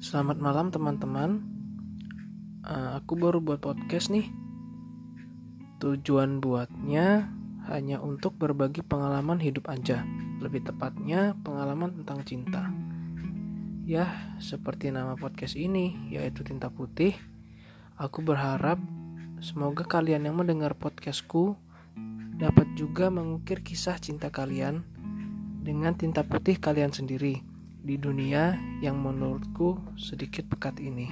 Selamat malam teman-teman. Uh, aku baru buat podcast nih. Tujuan buatnya hanya untuk berbagi pengalaman hidup aja. Lebih tepatnya pengalaman tentang cinta. Ya, seperti nama podcast ini, yaitu Tinta Putih. Aku berharap semoga kalian yang mendengar podcastku dapat juga mengukir kisah cinta kalian dengan tinta putih kalian sendiri di dunia yang menurutku sedikit pekat ini.